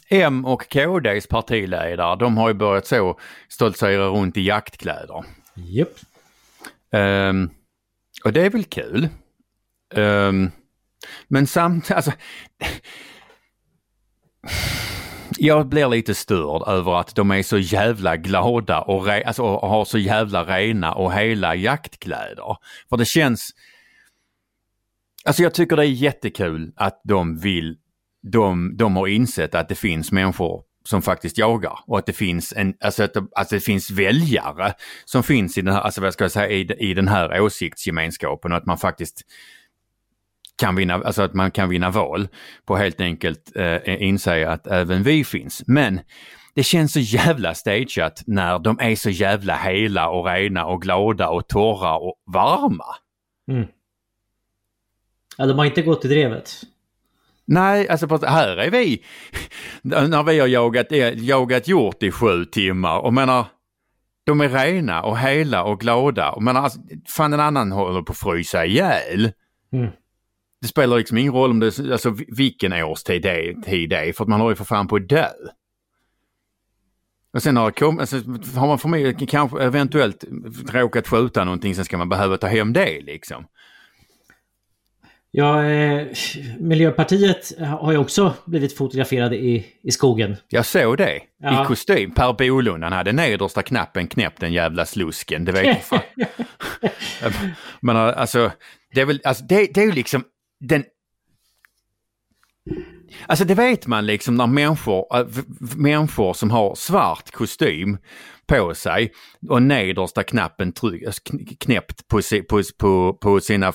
M och KDs partiledare, de har ju börjat så stoltsera runt i jaktkläder. Japp. Um, och det är väl kul. Um, men samtidigt, alltså... Jag blir lite störd över att de är så jävla glada och, re, alltså, och har så jävla rena och hela jaktkläder. För det känns... Alltså jag tycker det är jättekul att de vill... De, de har insett att det finns människor som faktiskt jagar och att det finns en, alltså att det, alltså det finns väljare som finns i den här, alltså vad ska jag säga, i, i den här åsiktsgemenskapen och att man faktiskt kan vinna, alltså att man kan vinna val på helt enkelt eh, inse att även vi finns. Men det känns så jävla stageat när de är så jävla hela och rena och glada och torra och varma. Mm. Ja, de har inte gått i drevet. Nej, alltså här är vi. När vi har jagat, jagat hjort i sju timmar och menar, de är rena och hela och glada. Och menar, alltså, fan en annan håller på att frysa ihjäl. Mm. Det spelar liksom ingen roll om det alltså vilken årstid det är, tid det är, för att man har ju för fan på att dö. Och sen har, kom, alltså, har man för kanske eventuellt råkat skjuta någonting, sen ska man behöva ta hem det liksom. Ja, eh, Miljöpartiet har ju också blivit fotograferade i, i skogen. Jag såg det. Ja. I kostym. Per Bolund, han hade nedersta knappen knäppt den jävla slusken. Det vet jag fan. Men alltså, det är väl, alltså, det, det är ju liksom den... Alltså det vet man liksom när människor, äh, människor som har svart kostym på sig och nedersta knappen alltså knäppt på, på, på, på sina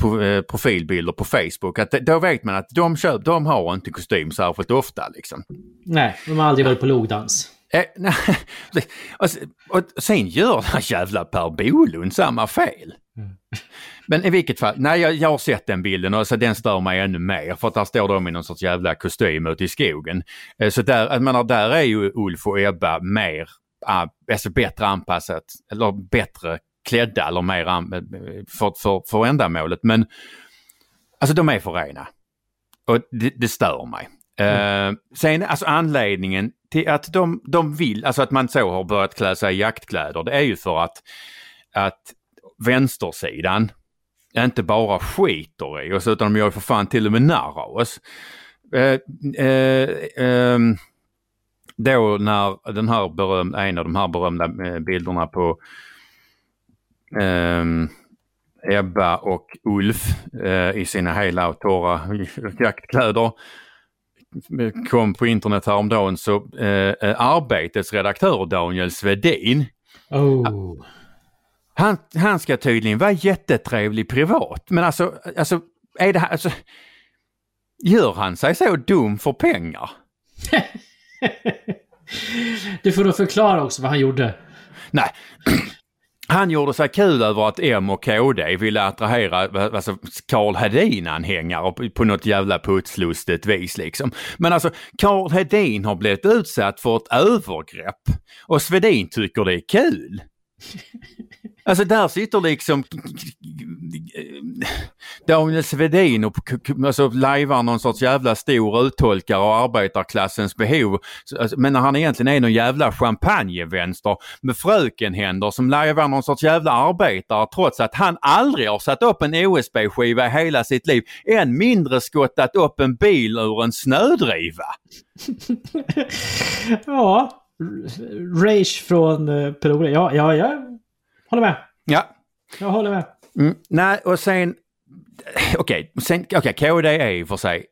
på, eh, profilbilder på Facebook. Att då vet man att de, köp, de har inte kostym särskilt ofta. Liksom. Nej, de har aldrig varit på logdans. Eh, nej, och, och sen gör den här jävla Per Bolund samma fel. Mm. Men i vilket fall, nej jag, jag har sett den bilden och så den stör mig ännu mer för att där står de i någon sorts jävla kostym ute i skogen. Eh, så där, jag menar, där är ju Ulf och Ebba mer, alltså bättre anpassat, eller bättre klädda eller mer för, för, för ändamålet. Men alltså de är för rena. Och det, det stör mig. Mm. Uh, sen alltså anledningen till att de, de vill, alltså att man så har börjat klä sig i jaktkläder, det är ju för att, att vänstersidan inte bara skiter i oss utan de gör för fan till och med narr av oss. Eh, eh, då när den här berömda, en av de här berömda eh, bilderna på ehm, Ebba och Ulf eh, i sina hela och torra jaktkläder kom på internet häromdagen så eh, Arbetets redaktör Daniel Svedin oh. Han, han ska tydligen vara jättetrevlig privat, men alltså, alltså, är det här, alltså, gör han sig så dum för pengar? du får då förklara också vad han gjorde. Nej, han gjorde sig kul över att M och KD ville attrahera alltså, Karl Hedin-anhängare på något jävla putslustigt vis liksom. Men alltså, Karl Hedin har blivit utsatt för ett övergrepp och Svedin tycker det är kul. Alltså där sitter liksom Daniel Svedin och alltså, lajvar någon sorts jävla stor uttolkare av arbetarklassens behov. Alltså, men när han egentligen är någon jävla champagnevänster med frökenhänder som lajvar någon sorts jävla arbetare trots att han aldrig har satt upp en OSB-skiva i hela sitt liv. Än mindre skottat upp en bil ur en snödriva. ja, Rage från uh, Per Ja, ja, ja håller med. Ja. Jag håller med. Mm, nej, och sen... Okej, okay, okay, KD är i och för sig...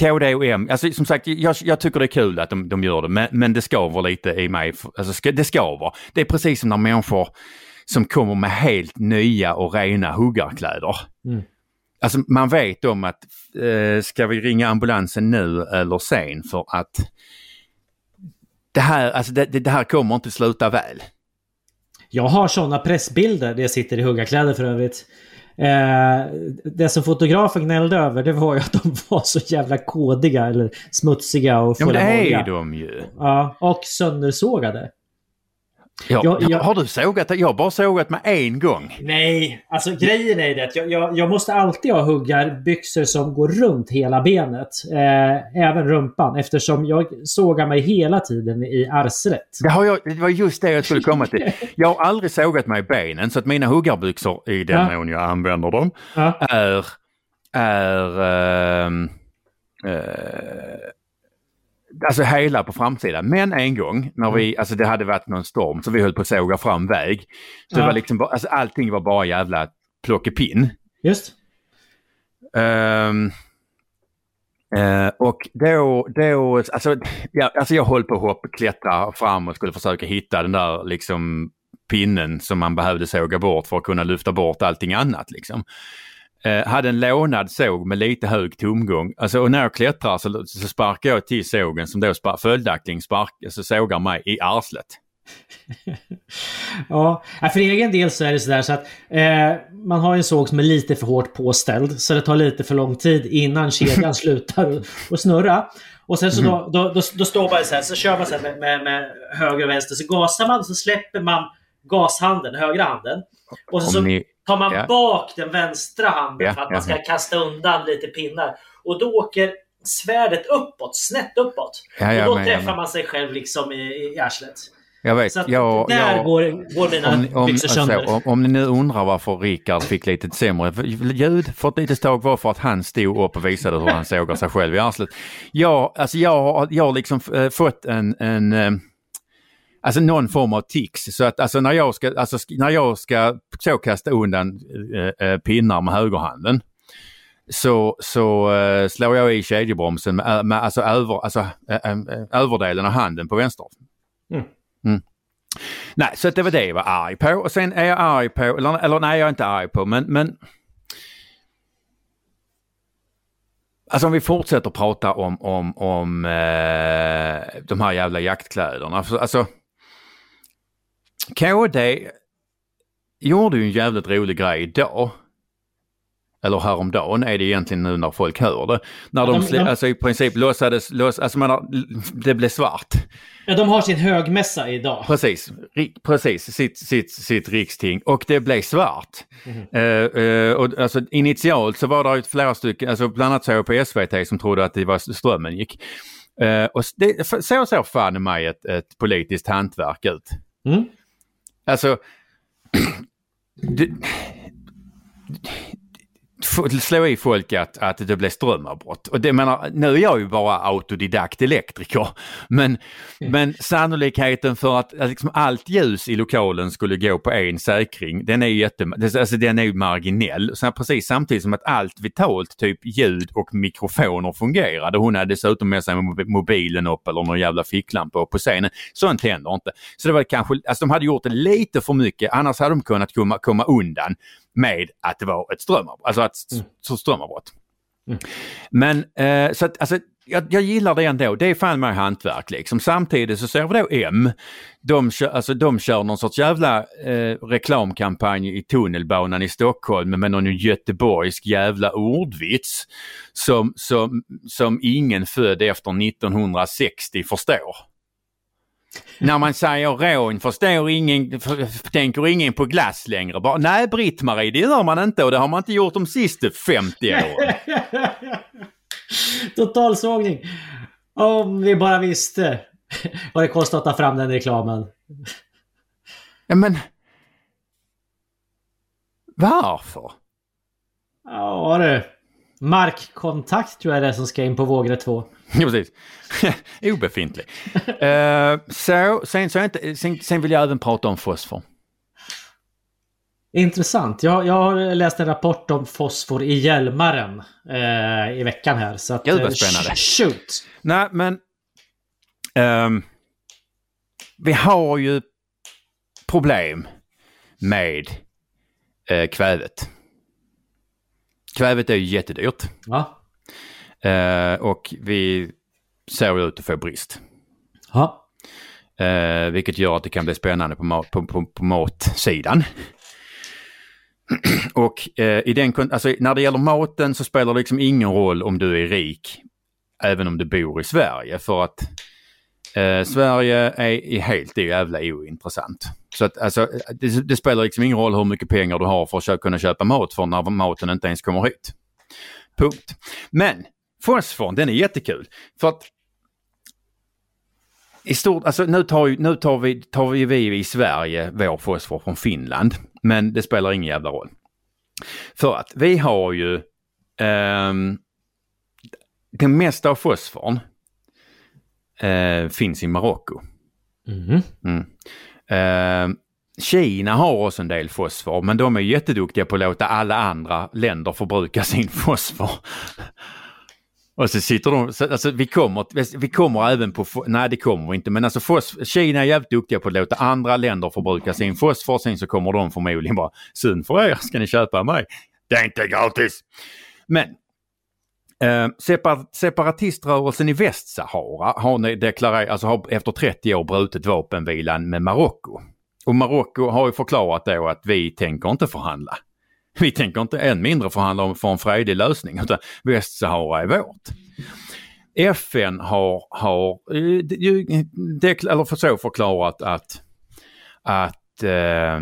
KD och M, alltså som sagt jag, jag tycker det är kul att de, de gör det men, men det skaver lite i mig. Alltså det skaver. Det är precis som när människor som kommer med helt nya och rena huggarkläder. Mm. Alltså man vet om att eh, ska vi ringa ambulansen nu eller sen för att det här, alltså det, det här kommer inte sluta väl. Jag har sådana pressbilder där jag sitter i huggarkläder för övrigt. Eh, det som fotografen gnällde över det var ju att de var så jävla kodiga eller smutsiga och fulla Ja men det är de ju. Ja, och söndersågade. Ja, Jag- jag- Har du sågat det? Jag har bara sågat med en gång. Nej, alltså grejen är det jag, jag, jag måste alltid ha huggarbyxor som går runt hela benet. Eh, även rumpan eftersom jag sågar mig hela tiden i arslet. Det, har jag, det var just det jag skulle komma till. Jag har aldrig sågat mig i benen så att mina huggarbyxor, i den Ja. mån jag använder dem, Ja. är... är ehm, eh, alltså hela på framsidan. Men en gång när vi, alltså det hade varit någon storm så vi höll på att såga fram väg. Så det Ja. var liksom, bara- alltså allting var bara jävla plockepinn. Just. Ehm, eh, och då, då alltså, ja, alltså jag höll på att hoppa, klättra fram och skulle försöka hitta den där liksom pinnen som man behövde såga bort för att kunna lyfta bort allting annat liksom. Eh, hade en lånad såg med lite hög tomgång. Alltså, och när jag klättrar så, så sparkar jag till sågen som då spar, följaktligen spark, alltså sågar mig i arslet. Ja, för egen del så är det sådär så att eh, man har en såg som är lite för hårt påställd så det tar lite för lång tid innan kedjan slutar att- snurra. Och sen så då, då, då, då står man så här, så kör man så med, med, med höger och vänster. Så gasar man så släpper man gashanden, högra handen. Och så, ni, tar man ja. bak den vänstra handen Ja, för att ja, man ska ja. kasta undan lite pinnar. Och då åker svärdet uppåt, snett uppåt. Ja, ja, och då men- träffar man sig själv liksom i, i arslet. jag vet, Så att jag, där jag, går, går mina Om, om, byxor sönder. alltså, om, om ni nu undrar varför Rickard fick lite sämre ljud för ett litet tag var för att han stod upp och visade hur han sågar sig själv i arslet. Jag, alltså jag, har- jag har liksom eh, fått en, en eh, Alltså någon form av tics. Så att alltså när jag ska, alltså, när jag ska så kasta undan eh, eh, pinnar med högerhanden så, så eh, slår jag i kedjebromsen med, med alltså, över, alltså, eh, eh, överdelen av handen på vänster. Nej, så det var det jag var arg på. Och sen är jag arg på, eller, eller nej jag är inte arg på, men, men Alltså om vi fortsätter prata om, om, om eh, de här jävla jaktkläderna. Alltså, KD gjorde ju en jävligt rolig grej idag. Eller häromdagen är det egentligen nu när folk hör det. När de, de- de- alltså i princip låtsades, låts, alltså man har, det blev svart. Ja, de har sin högmässa idag. Precis, ri- precis sitt, sitt, sitt riksting och det blev svart. Eh, eh, och alltså, initialt så var det flera stycken, alltså bland annat så jag på SVT som trodde att det var strömmen gick. Eh, och det, så såg fan i mig ett, ett politiskt hantverk ut. Mm. Alltså, det, slå i folk att, att det blev strömavbrott. Och det menar, nu är jag ju bara autodidakt elektriker. Men, men sannolikheten för att, att liksom allt ljus i lokalen skulle gå på en säkring, den är ju jätte, alltså den är ju marginell. Så precis samtidigt som att allt vitalt, typ ljud och mikrofoner fungerade. Hon hade dessutom med sig mob- mobilen upp eller någon jävla ficklampa upp på scenen. Sånt händer inte. Så det var kanske, alltså de hade gjort det lite för mycket, annars hade de kunnat komma, komma undan med att det var ett strömavbrott. Alltså ett mm. strömavbrott. Men eh, så att alltså, jag, jag gillar det ändå. Det är fan mig hantverk liksom. Samtidigt så ser vi då M. De kör, alltså, de kör någon sorts jävla eh, reklamkampanj i tunnelbanan i Stockholm med någon göteborgsk jävla ordvits som, som, som ingen född efter 1960 förstår. När man säger rån förstår ingen, tänker ingen på glass längre. Bara, Nej Britt-Marie, det gör man inte och det har man inte gjort de sista 50 åren. Totalsågning. Om vi bara visste vad det kostar att ta fram den reklamen. Ja, men varför? Ja du. Markkontakt tror jag är det som ska in på vågre 2. Ja, precis. Obefintlig. Eh, så, sen, så inte, sen, sen vill jag även prata om fosfor. Intressant. Jag, jag har läst en rapport om fosfor i Hjälmaren eh, i veckan här. Så att, Gud, vad eh, spännande. sh- Shoot! Nej, men ehm, vi har ju problem med eh, kvävet. Kvävet är ju jättedyrt Ja. eh, och vi ser ut att få brist. ja. Eh, vilket gör att det kan bli spännande på, mat, på, på, på matsidan. Och eh, i den, alltså, när det gäller maten så spelar det liksom ingen roll om du är rik, även om du bor i Sverige. För att Eh, Sverige är, är helt jävla ointressant. Så att alltså, det, det, spelar liksom ingen roll hur mycket pengar du har för att kunna köpa mat för när maten inte ens kommer hit. Punkt. Men fosforn, den är jättekul. För att i stort, alltså nu tar, nu tar, vi, tar vi, vi i Sverige vår fosfor från Finland. Men det spelar ingen jävla roll. För att vi har ju eh, det mesta av fosforn eh, finns i Marocko. Mm. Mm. Eh, Kina har också en del fosfor men de är jätteduktiga på att låta alla andra länder förbruka sin fosfor. Och så sitter de, alltså vi kommer, vi kommer även på, nej det kommer vi inte, men alltså fosfor, Kina är jävligt duktiga på att låta andra länder förbruka sin fosfor, sen så kommer de förmodligen bara, synd för er, ska ni köpa mig? Det är inte gratis! Men eh, separatiströrelsen i Västsahara har, deklarerat, alltså har efter 30 år brutit vapenvilan med Marocko. Och Marocko har ju förklarat då att vi tänker inte förhandla. Vi tänker inte än mindre förhandla om för en fredlig lösning utan Västsahara är vårt. FN har, har eh, eller för så förklarat att, att eh,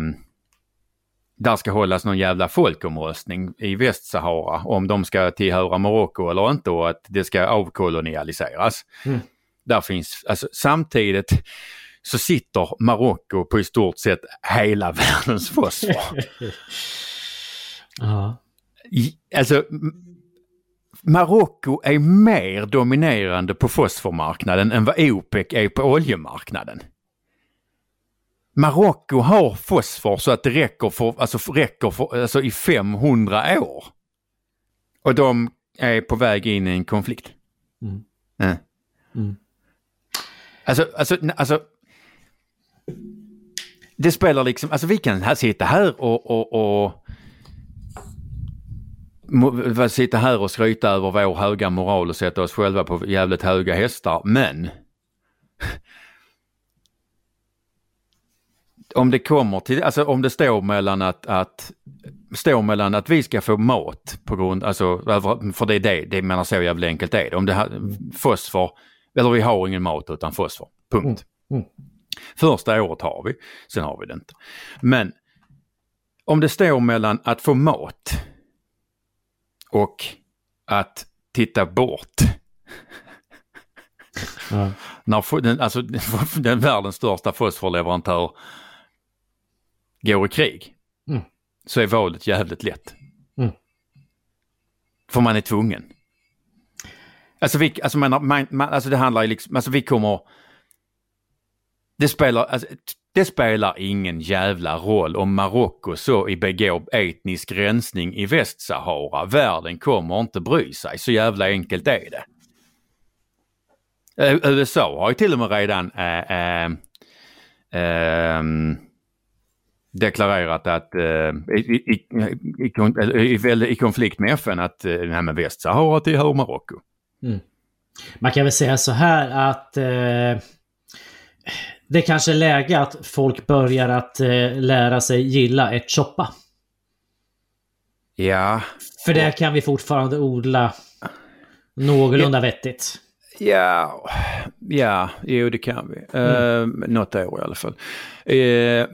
där ska hållas någon jävla folkomröstning i Västsahara om de ska tillhöra Marocko eller inte och att det ska avkolonialiseras. Mm. Där finns, alltså samtidigt så sitter Marocko på i stort sett hela världens fosfor. Alltså, Marocko är mer dominerande på fosformarknaden än vad OPEC är på oljemarknaden. Marocko har fosfor så att det räcker, för, alltså, räcker för, alltså, i 500 år. Och de är på väg in i en konflikt. Mm. Mm. Alltså, alltså, alltså. Det spelar liksom, alltså vi kan här sitta här och, och, och sitta här och skryta över vår höga moral och sätta oss själva på jävligt höga hästar. Men om det kommer till, alltså om det står mellan att, att står mellan att vi ska få mat på grund, alltså för det är det, det menar så jävla enkelt är det. Om det har fosfor, eller vi har ingen mat utan fosfor, punkt. Mm. Mm. Första året har vi, sen har vi det inte. Men om det står mellan att få mat och att titta bort. Ja. När den, alltså, den världens största fosforleverantör går i krig Mm. så är valet jävligt lätt. Mm. För man är tvungen. Alltså, vi, alltså, man, man, man, alltså det handlar ju liksom, alltså vi kommer... Det spelar, alltså, det spelar ingen jävla roll om Marocko så i begår etnisk rensning i Västsahara. Världen kommer inte bry sig, så jävla enkelt är det. USA har ju till och med redan äh, äh, äh, deklarerat att i, i, i, i, konflikt med FN att nej, men Västsahara tillhör Marocko. Mm. Man kan väl säga så här att det är kanske är läge att folk börjar att eh, lära sig gilla ett choppa. Ja. För det kan vi fortfarande odla någorlunda ja. vettigt. Ja, ja, jo det kan vi. Mm. Uh, något år i alla fall. Uh,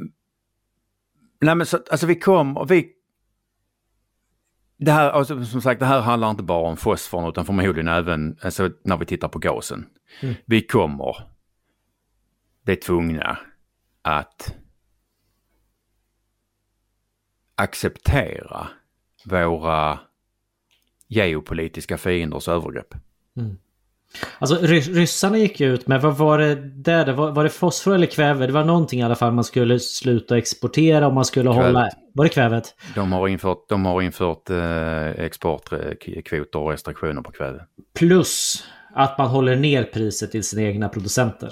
nej men så, alltså vi kommer, vi... Det här, alltså, som sagt, det här handlar inte bara om fosforn utan förmodligen även alltså, när vi tittar på gasen. Mm. Vi kommer blir tvungna att acceptera våra geopolitiska fienders övergrepp. Mm. Alltså ryssarna gick ut med, vad var det där? Var, var det fosfor eller kväve? Det var någonting i alla fall man skulle sluta exportera och man skulle kvävet. hålla... Var det kvävet? De har infört, de har infört eh, exportkvoter och restriktioner på kväve. Plus att man håller ner priset till sina egna producenter.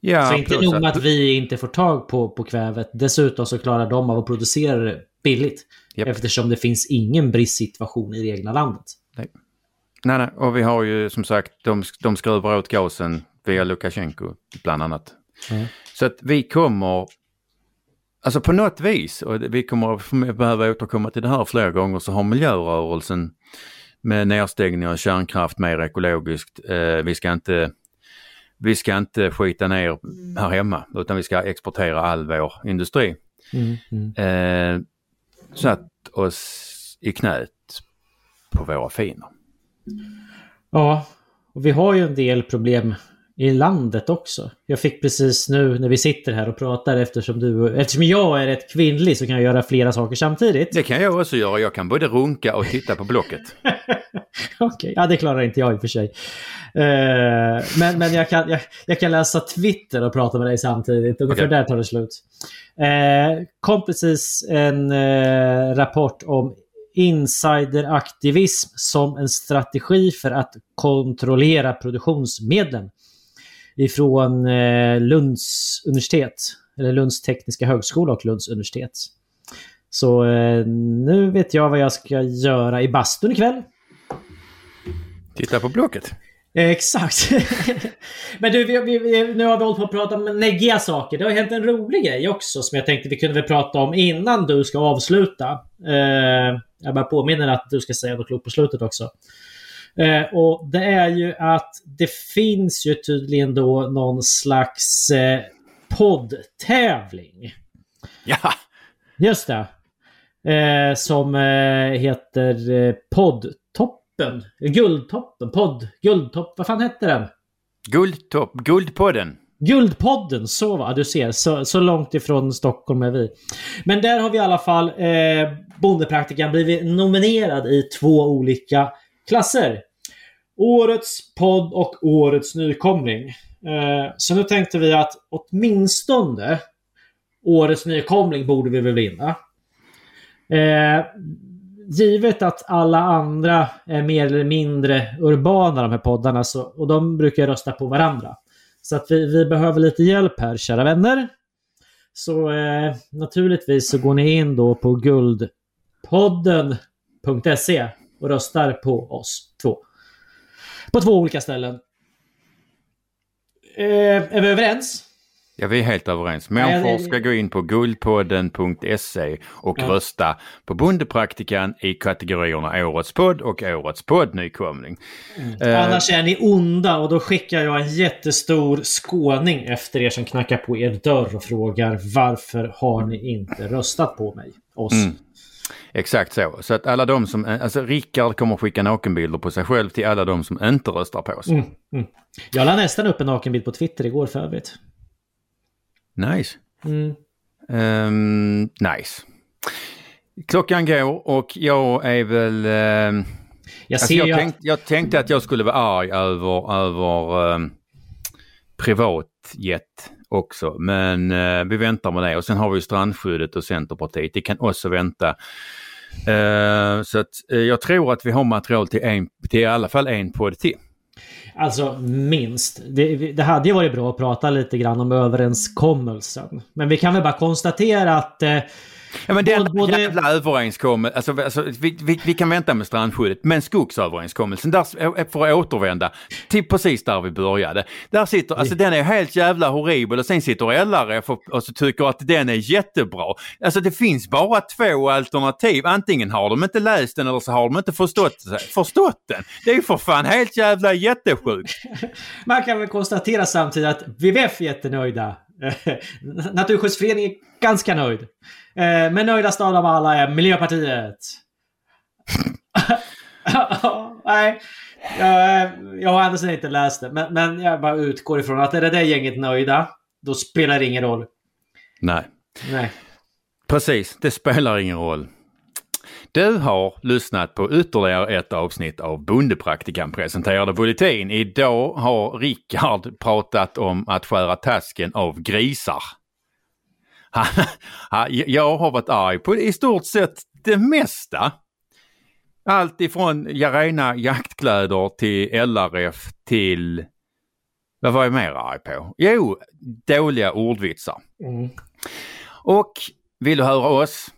Ja, så inte nog med att vi inte får tag på, på kvävet. Dessutom så klarar de av att producera det billigt. Yep. Eftersom det finns ingen bristsituation i det egna landet. Nej. Nej, nej. Och vi har ju som sagt, de, de skruvar åt gasen via Lukasjenko bland annat. Mm. Så att vi kommer, alltså på något vis, och vi kommer behöva återkomma till det här flera gånger, så har miljörörelsen med nedstängning av kärnkraft mer ekologiskt. Eh, vi ska inte vi ska inte skita ner här hemma utan vi ska exportera all vår industri. Mm, mm. Eh, satt oss i knät på våra finer. Ja, och vi har ju en del problem i landet också. Jag fick precis nu när vi sitter här och pratar eftersom du, eftersom jag är rätt kvinnlig så kan jag göra flera saker samtidigt. Det kan jag också göra. Jag kan både runka och titta på Blocket. Okej, okay. ja det klarar inte jag i och för sig. Uh, men men jag, kan, jag, jag, kan läsa Twitter och prata med dig samtidigt. Ungefär okay. där tar det slut. Uh, kom precis en uh, rapport om insideraktivism som en strategi för att kontrollera produktionsmedlen ifrån eh, Lunds universitet, eller Lunds tekniska högskola och Lunds universitet. Så eh, nu vet jag vad jag ska göra i bastun ikväll. Titta på Blocket. Exakt. Men du, vi, vi, nu har vi hållit på att prata om neggiga saker. Det har hänt en rolig grej också som jag tänkte vi kunde väl prata om innan du ska avsluta. Eh, jag bara påminner att du ska säga något klokt på slutet också. Eh, och det är ju att det finns ju tydligen då någon slags eh, poddtävling. Ja! Just det. Eh, som eh, heter eh, Poddtoppen. Guldtoppen. Podd. Guldtopp. Vad fan hette den? Guldtopp. Guldpodden. Guldpodden, så va. Du ser, så, så långt ifrån Stockholm är vi. Men där har vi i alla fall eh, Bondepraktikan blivit nominerad i två olika klasser. Årets podd och årets nykomling. Eh, så nu tänkte vi att åtminstone årets nykomling borde vi väl vinna. Eh, givet att alla andra är mer eller mindre urbana de här poddarna så, och de brukar rösta på varandra. Så att vi, vi behöver lite hjälp här kära vänner. Så eh, naturligtvis så går ni in då på guldpodden.se och röstar på oss två. På två olika ställen. Eh, är vi överens? Ja, vi är helt överens. Människor ska gå in på guldpodden.se och ja. rösta på Bondepraktikan i kategorierna Årets podd och Årets poddnykomling. Mm. Uh, Annars är ni onda och då skickar jag en jättestor skåning efter er som knackar på er dörr och frågar varför har ni inte röstat på mig? Oss. Mm. Exakt så. Så att alla de som, alltså Rickard kommer skicka nakenbilder på sig själv till alla de som inte röstar på sig. Mm, mm. Jag la nästan upp en nakenbild på Twitter igår för övrigt. Nice. Mm. Um, nice. Klockan går och jag är väl... Uh, jag, alltså jag, tänkt, jag, tänkte att jag skulle vara arg över, över um, privatjet också. Men uh, vi väntar med det och sen har vi strandskyddet och Centerpartiet. Det kan också vänta. Uh, så att, uh, jag tror att vi har material till, en, till i alla fall en podd till. Alltså minst. Det, det, hade ju varit bra att prata lite grann om överenskommelsen. Men vi kan väl bara konstatera att eh, Ja men den både... jävla överenskommelsen, alltså, alltså, vi, vi, vi, kan vänta med strandskyddet, men skogsöverenskommelsen, där, för att återvända till precis där vi började. Där sitter, alltså den är helt jävla horribel och sen sitter LRF och, och så tycker att den är jättebra. Alltså det finns bara två alternativ, antingen har de inte läst den eller så har de inte förstått, förstått den. Det är ju för fan helt jävla jättesjukt. Man kan väl konstatera samtidigt att WWF är jättenöjda. Naturskyddsföreningen är ganska nöjd. Eh, men nöjdast av dem alla är Miljöpartiet. Nej, jag, jag har ändå inte läst det. Men, men jag bara utgår ifrån att är det där gänget nöjda, då spelar det ingen roll. Nej. Nej. Precis, det spelar ingen roll. Du har lyssnat på ytterligare ett avsnitt av Bondepraktikan presenterade Bulletin. Idag har Rickard pratat om att skära tasken av grisar. jag har varit arg på i stort sett det mesta. Allt ifrån rena jaktkläder till LRF till... Vad var jag mer arg på? Jo, dåliga ordvitsar. Mm. Och vill du höra oss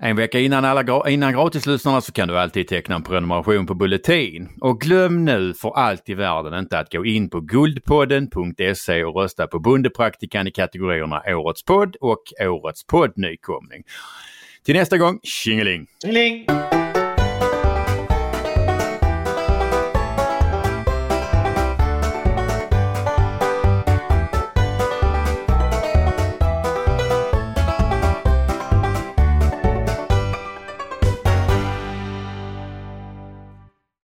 en vecka innan, alla, innan gratislyssnarna så kan du alltid teckna en prenumeration på Bulletin. Och glöm nu för allt i världen inte att gå in på guldpodden.se och rösta på Bondepraktikan i kategorierna Årets podd och Årets poddnykomling. Till nästa gång, tjingeling! Tjingeling!